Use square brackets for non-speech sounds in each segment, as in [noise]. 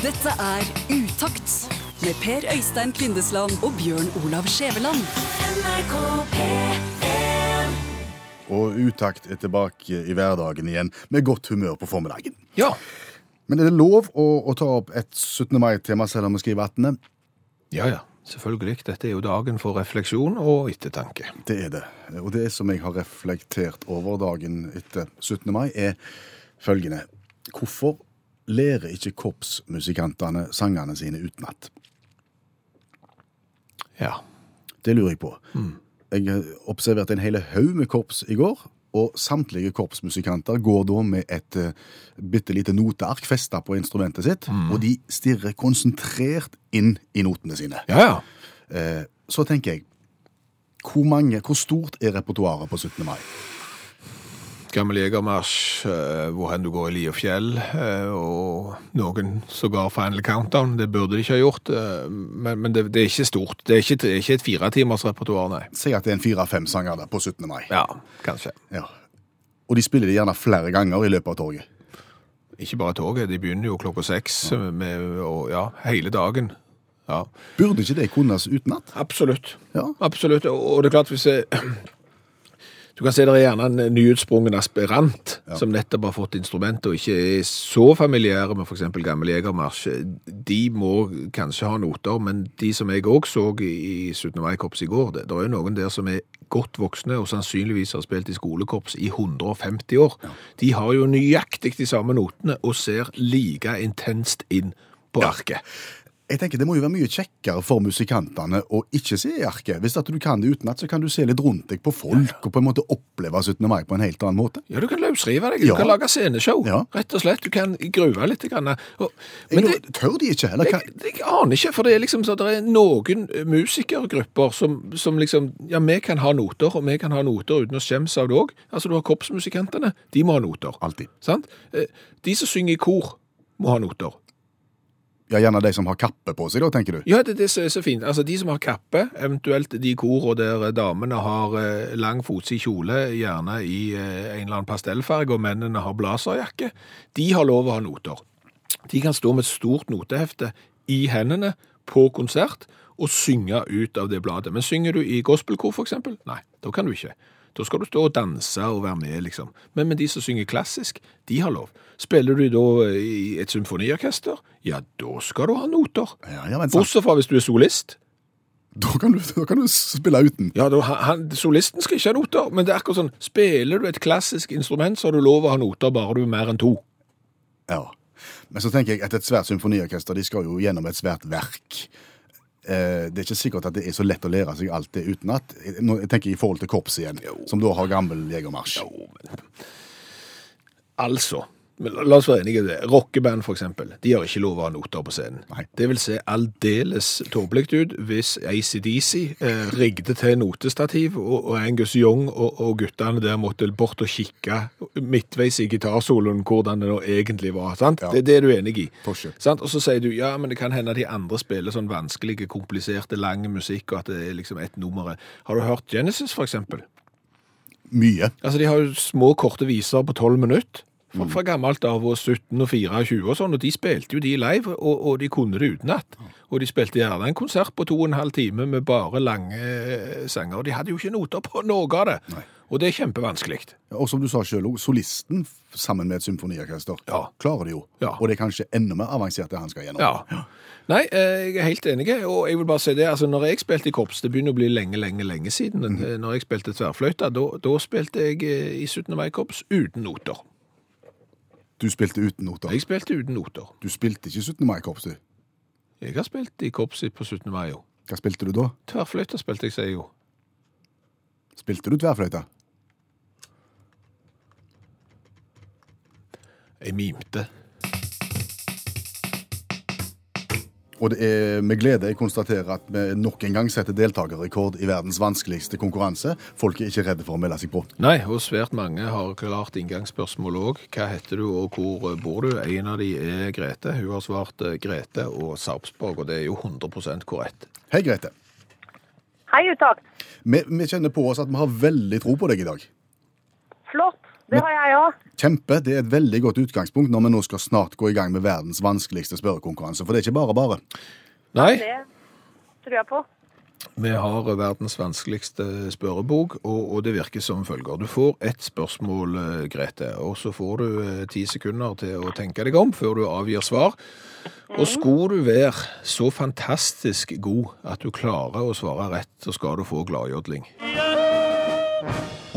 Dette er Utakt med Per Øystein Kvindesland og Bjørn Olav Skjæveland. Og Utakt er tilbake i hverdagen igjen med godt humør på formiddagen. Ja. Men er det lov å, å ta opp et 17. mai-tema selv om vi skriver 18.? Ja, ja. Selvfølgelig. Dette er jo dagen for refleksjon og ettertanke. Det er det. Og det som jeg har reflektert over dagen etter 17. mai, er følgende. Hvorfor lærer ikke korpsmusikantene sangene sine utenat? Ja. Det lurer jeg på. Jeg observerte en hel haug med korps i går, og samtlige korpsmusikanter går da med et uh, bitte lite noteark festa på instrumentet sitt, og de stirrer konsentrert inn i notene sine. Ja, ja. Uh, så tenker jeg, hvor, mange, hvor stort er repertoaret på 17. mai? Gammel jegermarsj, eh, hvor hen du går i li og fjell, eh, og noen sågar Final Countdown. Det burde de ikke ha gjort, eh, men, men det, det er ikke stort. Det er ikke, det er ikke et firetimersrepertoar, nei. Si at det er en fire-fem sanger der på 17. mai. Ja, kanskje. Ja. Og de spiller det gjerne flere ganger i løpet av toget. Ikke bare toget, de begynner jo klokka seks med, og, ja, hele dagen. Ja, Burde ikke det kunnes utenat? absolutt. Ja. Absolutt, og det er klart hvis jeg, Du kan se det er gjerne en nyutsprungen aspirant som nettopp har fått instrument og ikke er så familiære med f.eks. gammel jegermarsj. De må kanskje ha noter, men de som jeg òg så i 17. mai-korpset i går, det, det er jo noen der som er godt voksne og sannsynligvis har spilt i skolekorps i 150 år. De har jo nøyaktig de samme notene og ser like intenst inn på arket. Jeg tenker Det må jo være mye kjekkere for musikantene å ikke se i arket. Hvis at du kan det utenat, så kan du se litt rundt deg på folk og på en måte oppleve 17. mai på en helt annen måte. Ja, du kan løsrive deg, Ja. du kan lage sceneshow, Ja. rett og slett. Du kan grue litt. Grann. Og, Men jeg, det, Tør de ikke? Eller jeg, jeg aner ikke, for det er liksom så det er noen musikergrupper som, som liksom Ja, vi kan ha noter, og vi kan ha noter uten å skjemmes av det òg. Altså, du har korpsmusikantene, de må ha noter. Alltid. Sant? Eh, De som synger i kor, må ha noter. Ja, Gjerne de som har kappe på seg, da, tenker du? Ja, det, det er så fint. Altså, de som har kappe, eventuelt de korene der damene har eh, lang fotsid kjole, gjerne i eh, en eller annen pastellfarge, og mennene har blazerjakke, de har lov å ha noter. De kan stå med et stort notehefte i hendene på konsert og synge ut av det bladet. Men synger du i gospelkor, eksempel? Nei, da kan du ikke. Da skal du stå og danse og være med, liksom. Men, men de som synger klassisk, de har lov. Spiller du da i et symfoniorkester, ja, da skal du ha noter. Ja, ja, men sant. Bortsett fra hvis du er solist. Da kan, du, da kan du spille uten. Ja, da, han, Solisten skal ikke ha noter, men det er akkurat sånn, spiller du et klassisk instrument, så har du lov å ha noter bare du er mer enn to. Ja. Men så tenker jeg at et svært symfoniorkester de skal jo gjennom et svært verk. Eh, det er ikke sikkert at det er så lett å lære seg alt det utenat. Nå tenker jeg i forhold til korpset igjen, som da har gammel jegermarsj. Altså, men la- oss være enige i det. Rockeband eksempel, de har ikke lov å ha noter på scenen. Nei. Det vil se aldeles tåpelig ut hvis ACDC eh, rigget til notestativ, og, og Angus Young og, og guttene der måtte bort og kikke midtveis i gitarsoloen hvordan det nå egentlig var. sant? Ja. Det, det er du enig i. Og så sier du ja, men det kan hende de andre spiller sånn vanskelige, kompliserte, lange musikk, og at det er liksom ett nummer. Har du hørt Genesis, eksempel? Mye. Altså, De har jo små, korte viser på 12 minutter. Fra, fra gammelt av, og 17 og 24 og sånn, og de spilte jo de live, og, og de kunne det utenat. Og de spilte gjerne en konsert på to og en halv time med bare lange eh, sanger, og de hadde jo ikke noter på noe av det. Nei. Og det er kjempevanskelig. Og som du sa selv, solisten sammen med et symfoniorkester Ja. klarer det jo. Ja. Og det er kanskje enda mer avansert det han skal gjennom. Ja. Nei, eh, jeg er helt enig, og jeg vil bare si det, altså når jeg spilte i korps, det begynner å bli lenge, lenge, lenge siden, eh, når jeg spilte tverrfløyta, da, spilte jeg i 17. mai-korps uten noter. Du spilte uten noter. Jeg spilte uten noter. Du spilte ikke 17. mai-korps, du. Jeg har spilt i korpset på 17. mai, jo. Hva spilte du da? Tverrfløyta spilte jeg, sier jeg jo. Spilte du tverrfløyte? Jeg mimte. Og det er med glede jeg konstaterer at vi nok en gang setter deltakerrekord i verdens vanskeligste konkurranse. Folk er ikke redde for å melde seg på. Nei, og svært mange har klart inngangsspørsmål òg. Hva heter du, og hvor bor du? En av de er Grete. Hun har svart eh, Grete og Sarpsborg, og det er jo 100% korrekt. Hei, Grete. Hei, utakt. Vi, vi kjenner på oss at vi har veldig tro på deg i dag. Flott. Det har jeg òg. Kjempe. Det er et veldig godt utgangspunkt når vi nå skal snart gå i gang med verdens vanskeligste spørrekonkurranse. For det er ikke bare bare. Nei, Det tror jeg på. vi har verdens vanskeligste spørrebok, og, og det virker som følger. Du får ett spørsmål, eh, Grete, og så får du eh, ti sekunder til å tenke deg om før du avgir svar. Og skulle du være så fantastisk god at du klarer å svare rett, så skal du få gladjodling.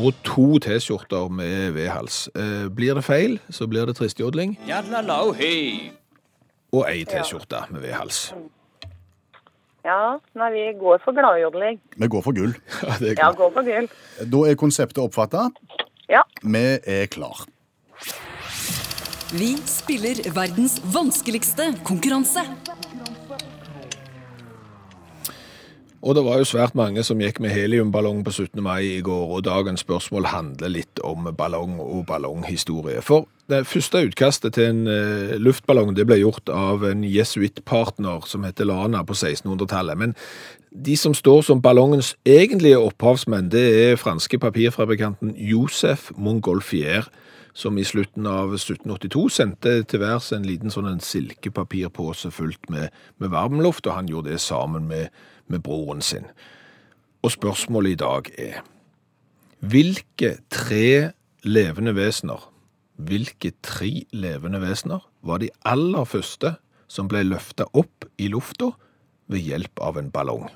Og to T-skjorter med V-hals. Eh, Blir det feil, så blir det tristjodling. Og ei T-skjorte med V-hals. Ja, nei, vi går for gladjodling. Vi går for gull. [laughs] Ja, det er Ja, går for gull. Da er konseptet oppfatta. Ja. Vi er klar. Vi spiller verdens vanskeligste konkurranse. Og det var jo svært mange som gikk med heliumballong på 17. mai i går, og dagens spørsmål handler litt om ballong og ballonghistorie. For det første utkastet til en eh, luftballong det ble gjort av en jesuittpartner som heter Lana på 1600-tallet. Men de som står som ballongens egentlige opphavsmenn, det er franske papirfabrikanten Josef Montgolfier, som i slutten av 1782 sendte til værs en liten sånn en silkepapirpose fullt med, med varmluft, og han gjorde det sammen med, med broren sin. Og spørsmålet i dag er, hvilke tre levende vesener, hvilke tre levende vesener var de aller første som ble løftet opp i lufta ved hjelp av en ballong?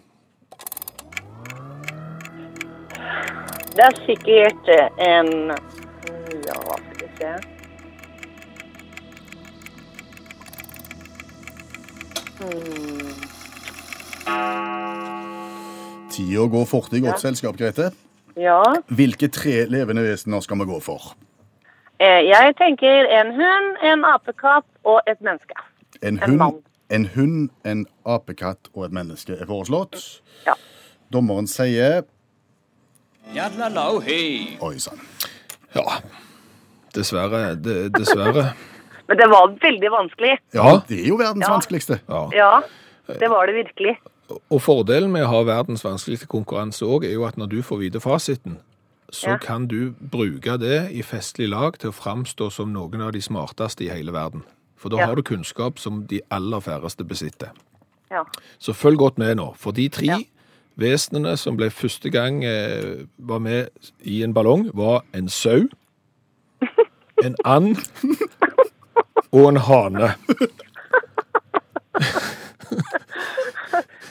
Det er sikkert en Ja, hva skal vi se Tida går fort i godt selskap, Grete. Ja. Hvilke tre levende vesener skal vi gå for? Eh, Jeg tenker en hund, en apekatt og et menneske. En En hund, mann. en, hund, en apekatt og et menneske er foreslått. Ja. Dommeren sier Oi sann. Ja, dessverre, De, dessverre. [laughs] Men det var veldig vanskelig. Ja, det er jo verdens Ja. vanskeligste. Ja. Ja, det var det virkelig. Og fordelen med å ha verdens vanskeligste konkurranse òg, er jo at når du får vite fasiten, så Ja. kan du bruke det i festlig lag til å framstå som noen av de smarteste i hele verden. For da Ja. har du kunnskap som de aller færreste besitter. Ja. Så følg godt med nå, for de tre Ja. vesenene som ble første gang eh, var med i en ballong, var en sau, en and og en hane.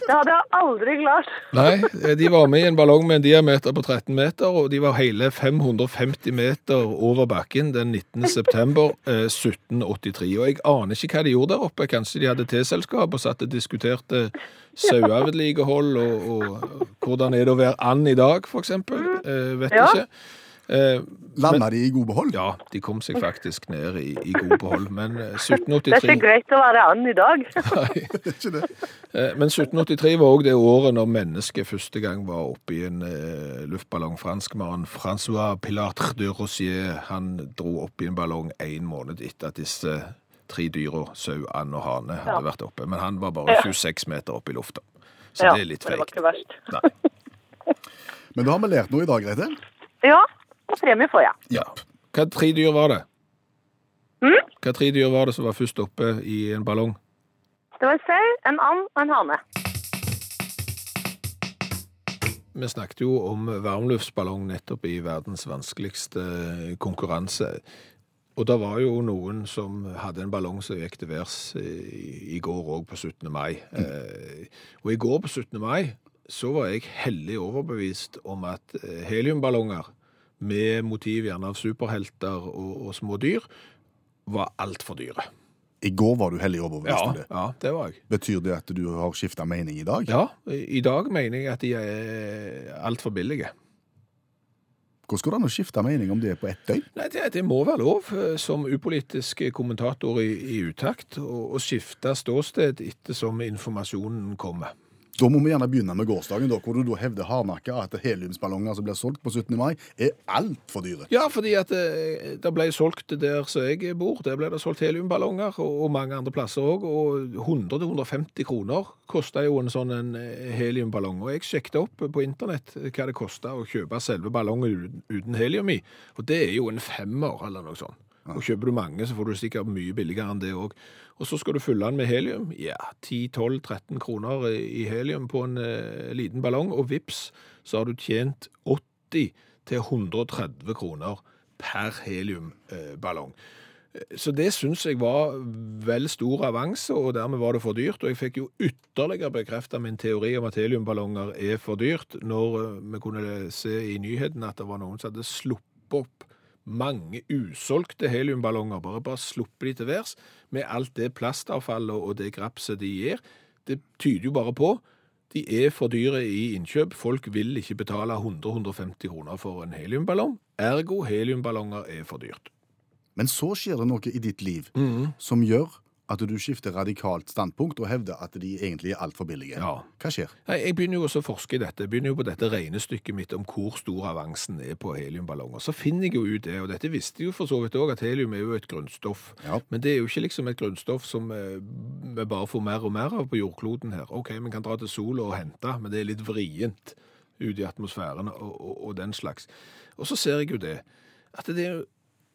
Det hadde jeg aldri klart. Nei, eh, de var med i en ballong med en diameter på 13 meter, og de var hele 550 meter over bakken den 19. september eh, 1783. Og jeg aner ikke hva de gjorde der oppe. Kanskje de hadde teselskap og satt og diskuterte sauevedlikehold og, og hvordan er det å være and i dag, eksempel. Eh, vet Ja. ikke. Eh, Landa de i god behold? ja, de kom seg faktisk ned i, i god behold, men 1783 Det er ikke greit å være and i dag. [laughs] Nei, [laughs] det er Ikke det? Eh, Men 1783 var òg det året når mennesket første gang var oppe i en eh, luftballong. Franskmannen Francois Pilatre de Rossier han dro opp i en ballong en måned etter at disse tre dyra, sau, and og hane, hadde vært oppe. Men han var bare 26 meter opp i lufta. Så Ja, det er litt det var feigt. ikke verst. Nei. [laughs] Men da har vi lært noe i dag, Grete. Ja, og premie får jeg. Ja. Hva tre dyr var det? Mm? Hva tre dyr var det som var først oppe i en ballong? Det var en sau, en and og en hane. Vi snakket jo om varmluftsballong nettopp i verdens vanskeligste konkurranse. Og det var jo noen som hadde en ballong som gikk til værs i, i går òg, på 17. mai. Eh, og i går på 17. mai så var jeg hellig overbevist om at eh, heliumballonger med motiv gjerne av superhelter og, og små dyr var altfor dyre. I går var du hellig overbevist Ja, om det. ja, det var jeg. Betyr det at du har skifta mening i dag? Ja, i dag mener jeg at de er altfor billige. Hvordan går det an å skifte mening om det på ett døgn? Nei, det, det må være lov eh, som upolitisk kommentator i, i utakt å, skifte ståsted etter som informasjonen kommer. Da må vi gjerne begynne med gårsdagen, da, hvor du da hevder hardnakka at heliumsballonger som blir solgt på 17. mai, er altfor dyre. Ja, fordi at det, det ble solgt der som jeg bor, der ble det solgt heliumballonger, og, og mange andre plasser òg. Og 100-150 kroner kosta jo en sånn en eh, heliumballong. Og jeg sjekket opp på internett hva det kosta å kjøpe selve ballongen uten, helium i, og det er jo en femmer eller noe sånt. Og kjøper du mange, så får du sikkert mye billigere enn det òg. Og så skal du fylle den med helium. Ja, 10-12-13 kroner i helium på en eh, liten ballong, og vips, så har du tjent 80-130 kroner per heliumballong. Så det syns jeg var vel stor avanse, og dermed var det for dyrt. Og jeg fikk jo ytterligere bekrefta min teori om at heliumballonger er for dyrt, når eh, vi kunne se i nyhetene at det var noen som hadde sluppet opp mange usolgte heliumballonger, bare, bare sluppe de til værs, med alt det plastavfallet og det grapset de gir. Det tyder jo bare på de er for dyre i innkjøp. Folk vil ikke betale 100-150 kroner for en heliumballong. Ergo heliumballonger er for dyrt. Men så skjer det noe i ditt liv som gjør at du skifter radikalt standpunkt og hevder at de egentlig er altfor billige. Ja. Hva skjer? Jeg begynner jo også å forske i dette. Jeg begynner jo på dette regnestykket mitt om hvor stor avansen er på heliumballonger. Så finner jeg jo ut det, og dette visste jeg jo for så vidt òg, at helium er jo et grunnstoff. Ja. Men det er jo ikke liksom et grunnstoff som eh, vi bare får mer og mer av på jordkloden her. OK, vi kan dra til sola og hente, men det er litt vrient ute i atmosfæren og, og, og den slags. Og så ser jeg jo det, at det er jo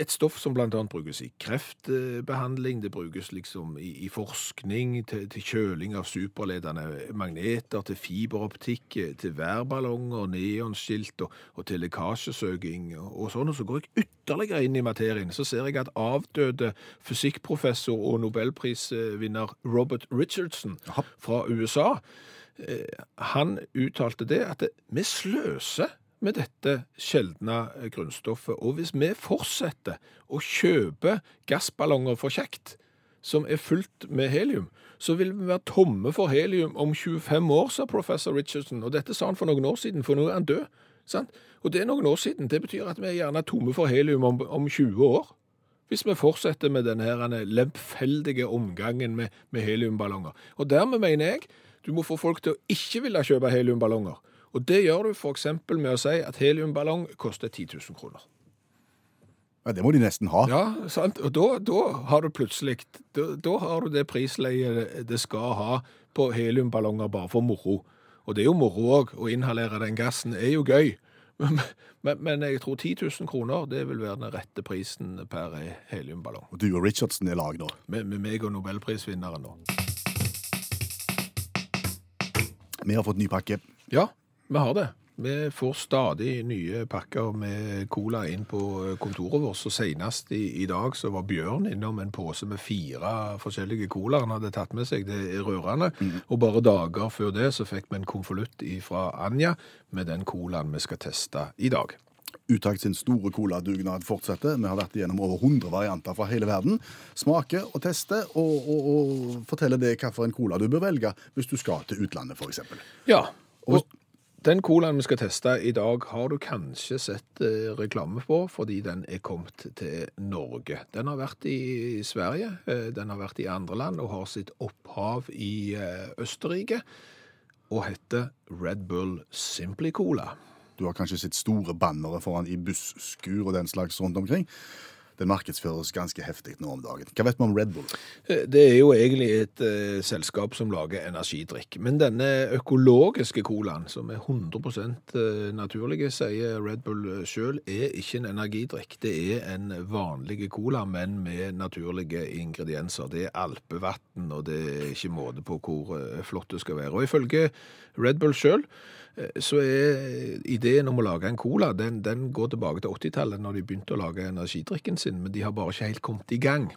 et stoff som annet brukes i kreftbehandling, det brukes liksom i, i forskning, til, til kjøling av superledende magneter, til fiberoptikk, til værballonger, neonskilt og, og til lekkasjesøking og, og sånn. Og så går jeg ytterligere inn i materien. Så ser jeg at avdøde fysikkprofessor og nobelprisvinner Robert Richardson fra USA, eh, han uttalte det at det, vi sløser med dette sjeldne eh, grunnstoffet. Og hvis vi fortsetter å kjøpe gassballonger for kjekt, som er fullt med helium, så vil vi være tomme for helium om 25 år, sa professor Richardson. Og dette sa han for noen år siden, for nå er han død. Sant? Og det er noen år siden. Det betyr at vi er gjerne tomme for helium om, om 20 år. Hvis vi fortsetter med denne lempfeldige lemfeldige omgangen med, med heliumballonger. Og dermed mener jeg du må få folk til å ikke ville kjøpe heliumballonger. Og det gjør du f.eks. med å si at heliumballong koster 10 000 kroner. Ja, Det må de nesten ha. Ja, sant? Og da, da har du plutselig da, da har du det prisleiet det skal ha på heliumballonger bare for moro. Og det er jo moro òg. Å inhalere den gassen er jo gøy. [laughs] Men, men, men jeg tror 10 000 kroner det vil være den rette prisen per heliumballong. Og du og Richardson er lag nå. Med, med meg og nobelprisvinneren nå. Vi har fått ny pakke. Ja, vi har det. Vi får stadig nye pakker med cola inn på kontoret vårt. Så senest i, i dag så var Bjørn innom en pose med fire forskjellige cola han hadde tatt med seg. Det er rørende. Og bare dager før det så fikk vi en konvolutt fra Anja med den colaen vi skal teste i dag. Utakt sin store coladugnad fortsetter. Vi har vært igjennom over 100 varianter fra hele verden. Smaker og tester, og, og, og forteller det hvilken cola du bør velge hvis du skal til utlandet, f.eks. Ja, Og og den colaen vi skal teste i dag, har du kanskje sett eh, reklame på, fordi den er kommet til Norge. Den har vært i Sverige, eh, den har vært i andre land, og har sitt opphav i eh, Østerrike, og heter Red Bull Simply Cola. Du har kanskje sett store bannere foran i busskur og den slags rundt omkring. Den markedsføres ganske heftig nå om dagen. Hva vet vi om Red Bull? Eh, Det er jo egentlig et eh, selskap som lager energidrikk. Men denne økologiske colaen, som er 100 eh, naturlige, sier Red Bull sjøl, er ikke en energidrikk. Det er en vanlig cola, men med naturlige ingredienser. Det er alpevann, og det er ikke måte på hvor flott det skal være. Og ifølge Red Bull sjøl så er ideen om å lage en cola, den, den går tilbake til 80-tallet, når de begynte å lage energidrikken sin, men de har bare ikke helt kommet i gang.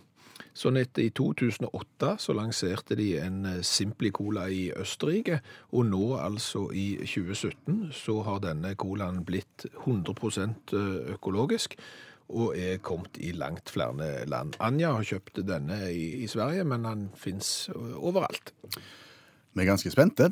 Sånn at i 2008 så lanserte de en Simpli Cola i Østerrike, og nå altså i 2017 så har denne colaen blitt 100% økologisk og er kommet i langt flere land. Anja har kjøpt denne i, i Sverige, men den fins overalt. Vi er ganske spente.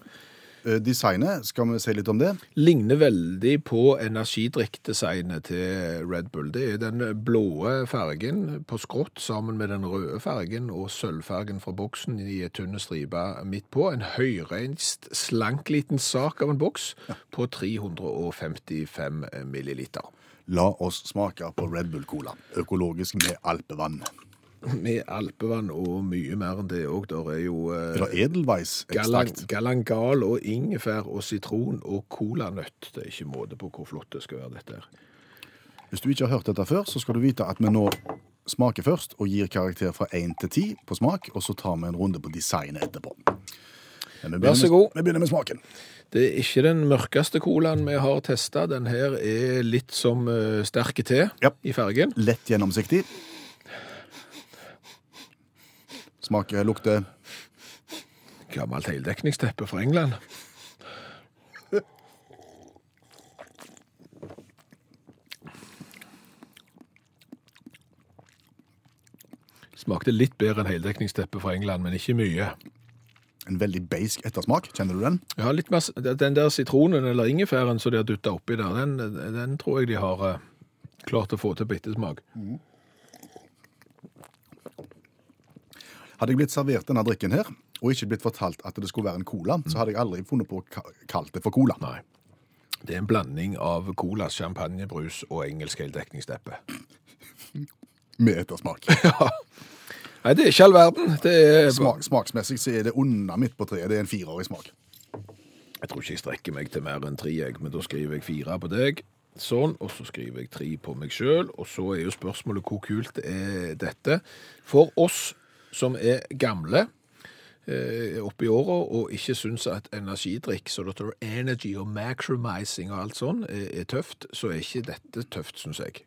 Eh, Designet, skal vi si litt om det? Ligner veldig på energidrikkdesignet til Red Bull. Det er den blå fargen på skrått sammen med den røde fargen og sølvfargen fra boksen i et tynn stripe midt på. En høyreist, slank liten sak av en boks på 355 milliliter. La oss smake på Red Bull Cola. Økologisk med alpevann. Med alpevann og mye mer enn det òg. Der er jo eh, Eller galang, galangal og ingefær og sitron og colanøtt. Det er ikke måte på hvor flott det skal være, dette her. Hvis du ikke har hørt dette før, så skal du vite at vi nå smaker først og gir karakter fra 1 til 10 på smak, og så tar vi en runde på designet etterpå. Vær så med- god. Vi begynner med smaken. Det er ikke den mørkeste colaen vi har testa. Den her er litt som uh, sterke te Ja. i fargen. Lett gjennomsiktig. Smaker, lukter Gammelt heldekningsteppe fra England. Smakte litt bedre enn heldekningsteppe fra England, men ikke mye. en veldig beisk ettersmak. Kjenner du den? Ja, litt mer, Den der sitronen eller ingefæren som de har dytta oppi der, den, den tror jeg de har eh, klart å få til bittesmak. ettersmak. Hadde jeg blitt servert denne drikken her, og ikke blitt fortalt at det skulle være en cola, så hadde jeg aldri funnet på å kalle det for cola. Nei. Det er en blanding av cola, champagnebrus og engelsk heldekningsteppe. Med ettersmak. [laughs] Nei, det er ikke all verden. Det er Smak, smaksmessig så er det under midt på treet. Det er en fireårig smak. Jeg tror ikke jeg strekker meg til mer enn tre, men da skriver jeg fire på deg. Sånn, og så skriver jeg tre på meg sjøl. Og så er jo spørsmålet hvor kult er dette? For oss som er gamle oppi i åra og ikke syns at energidrikk, så det står energy og maximizing og alt sånn, er, er tøft, så er ikke dette tøft, syns jeg.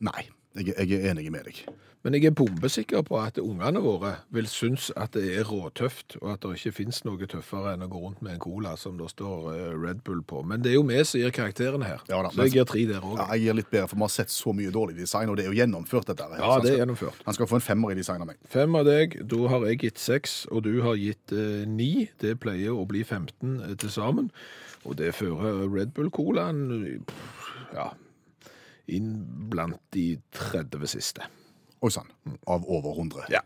Nei, jeg, jeg er enig med deg. Men jeg er bombesikker på at ungene våre vil synes at det er råtøft, og at det ikke finnes noe tøffere enn å gå rundt med en cola som det står eh, Red Bull på. Men det er jo vi som gir karakterene her. Ja da, så men- jeg gir tre der òg. Ja, jeg gir litt bedre, for vi har sett så mye dårlig design, og det er jo gjennomført, dette her. Ja, det er gjennomført. Han skal få en femmer i design av meg. Fem av deg, da har jeg gitt seks, og du har gitt eh, ni. Det pleier å bli 15 eh, til sammen. Og det fører Red Bull-colaen eh, ja, inn blant de 30 siste. Oi sann. Av over 100. Ja.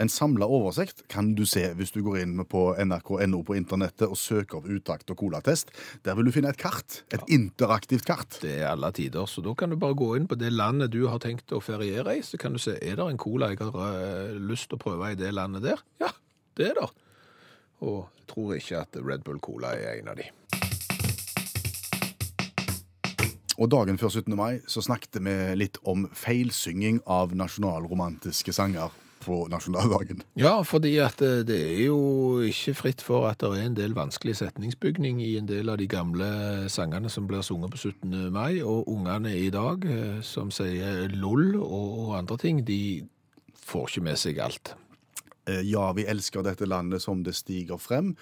En samla oversikt kan du se hvis du går inn på nrk.no på internettet og søker opp utakt og colatest. Der vil du finne et kart. Et interaktivt kart. Det er alle tider, så da kan du bare gå inn på det landet du har tenkt å feriere i, så kan du se, er det en cola jeg har eh, lyst til å prøve i det landet der? Ja, det er det. Og jeg tror ikke at Red Bull Cola er en av de. Og dagen før 17. mai så snakket vi litt om feilsynging av nasjonalromantiske sanger på nasjonaldagen. Ja, fordi at eh, det er jo ikke fritt for at det er en del vanskelig setningsbygning i en del av de gamle sangene som blir sunget på 17. mai, og ungene i dag eh, som sier lol og andre ting, de får ikke med seg alt. Eh, Ja, vi elsker dette landet som det stiger frem.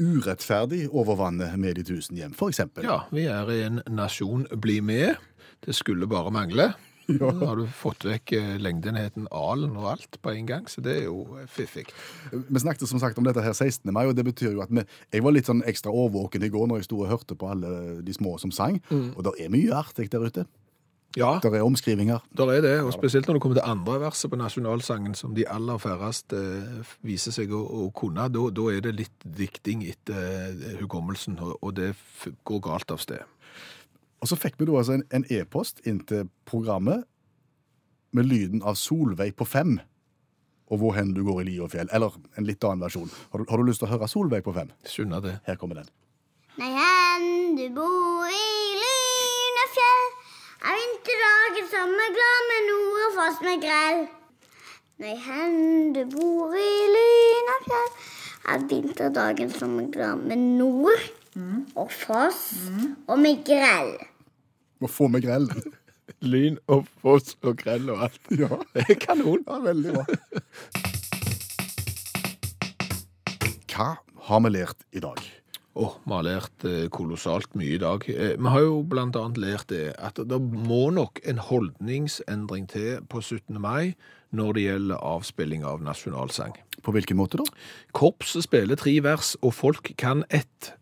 Urettferdig over vannet med de tusen hjem, eksempel. Ja, vi er i en nasjon bli med. Det skulle bare mangle. [laughs] Da har du fått vekk eh, lengdenheten alen og alt på en gang, så det er jo eh, fiffig. Vi snakket som sagt om dette her 16. mai, og det betyr jo at vi, jeg var litt sånn ekstra årvåken i går når jeg sto og hørte på alle de små som sang. Og det er mye artig der ute. Ja, Det er omskrivinger. der er det, og spesielt når det kommer til andre verset på nasjonalsangen, som de aller færreste eh, viser seg å, å kunne, da, da er det litt dikting etter uh, hukommelsen, og, og det f går galt av sted. Og så fikk vi da altså en en e-post inn til programmet med lyden av Solveig på fem. Og hvor hen du går i li og fjell. Eller en litt annen versjon. Har du, har du lyst til å høre Solveig på fem? Skjønner det. Her kommer den. Nei, hen du bor i lyn og fjell, er vinterdagen som er glad med nord og foss med grell. Nei, hen du bor i lyn og fjell, er vinterdagen som er glad med nord og foss og med grell. Må få med grell. [laughs] Lyn og foss og grell og alt. ja. [laughs] Det er kanon. ja, veldig bra. [laughs] Hva har vi lært i dag? Åh, vi har lært eh, kolossalt mye i dag. Eh, Vi har jo blant annet lært det at det må nok en holdningsendring til på 17. mai når det gjelder avspilling av nasjonalsang. På hvilken måte da? Korpset spiller tre vers, og folk kan ett.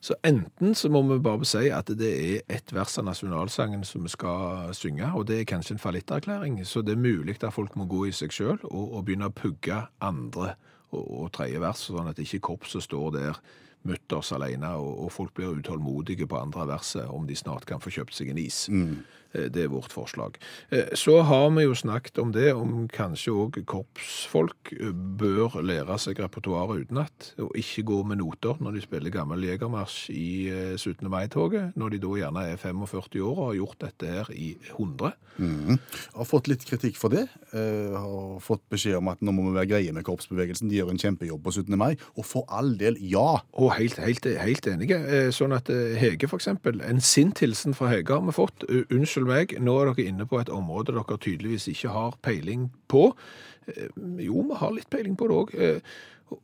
Så enten så må vi bare si at det er ett vers av nasjonalsangen som vi skal synge, og det er kanskje en fallitterklæring, så det er mulig at folk må gå i seg sjøl og, og begynne å pugge andre og, og tredje vers, sånn at ikke korpset står der mutters alene, og, og folk blir utålmodige på andre verset om de snart kan få kjøpt seg en is. Eh, Det er vårt forslag. Eh, Så har vi jo snakket om det, om kanskje òg korpsfolk eh, bør lære seg repertoaret utenat, og ikke gå med noter når de spiller gammel jegermarsj i eh, 17. mai-toget, når de da gjerne er 45 år og har gjort dette her i 100. Har fått litt kritikk for det. Jeg har fått beskjed om at nå må vi være greie med korpsbevegelsen. De gjør en kjempejobb på 17. mai. Og for all del, ja. Og helt, helt, helt enige. Eh, Sånn at eh, Hege, for eksempel, en sint hilsen fra Hege har vi fått. U- Meg, nå er dere inne på et område dere tydeligvis ikke har peiling på. Eh, Jo, vi har litt peiling på det òg.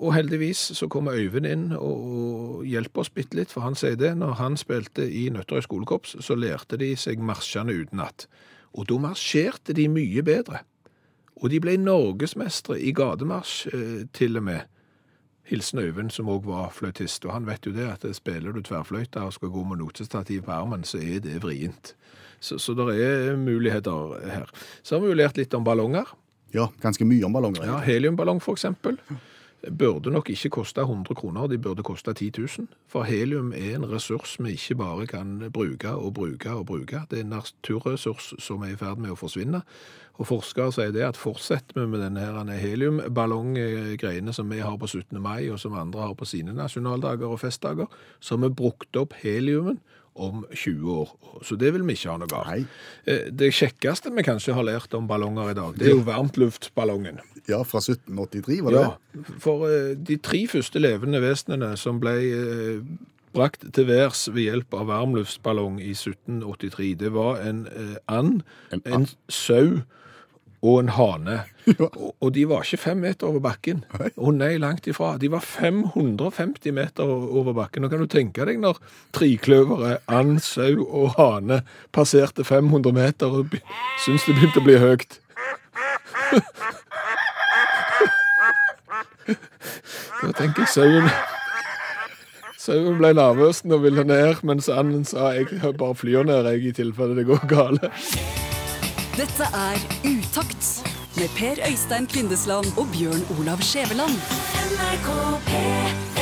Og heldigvis så kommer Øyvind inn og hjelper oss bitte litt, for han sier det. Når han spilte i Nøtterøy skolekorps, så lærte de seg marsjene utenat. Og da marsjerte de mye bedre. Og de ble norgesmestere i gatemarsj, eh, til og med. Hilsen Øyvind, som òg var fløytist, og han vet jo det at spiller du tverrfløyte og skal gå med notestativ på armen, så er det vrient. Så, så det er muligheter her. Så har vi jo lært litt om ballonger. Ja, ganske mye om ballonger. Ja, Heliumballong, eksempel. Burde nok ikke koste 100 kroner, de burde koste 10 000. For helium er en ressurs vi ikke bare kan bruke og bruke og bruke. Det er en naturressurs som er i ferd med å forsvinne. Og forskere sier det at fortsetter vi med denne heliumballonggreiene som vi har på 17. mai, og som andre har på sine nasjonaldager og festdager, så har vi brukt opp heliumen om 20 år. Så det vil vi ikke ha noe av. Nei. Eh, Det kjekkeste vi kanskje har lært om ballonger i dag, det er jo varmtluftballongen. Ja, fra 1783, var det Ja, for eh, de tre første levende vesenene som ble eh, brakt til værs ved hjelp av varmluftsballong i 1783, det var en and, En en, sau og en hane. [laughs] Og, og de var ikke fem meter over bakken. Å nei, langt ifra. De var 550 meter over bakken. Nå kan du tenke deg når trikløveret, and, sau og hane passerte 500 meter og syntes det begynte å bli høyt. [laughs] Da tenker jeg sauen Sauen ble nervøs og ville ned, mens anden sa jeg bare flyr ned jeg, i tilfelle det går gale. Dette er Utakt med Per Øystein Kvindesland og Bjørn Olav Skjæveland. NRK P3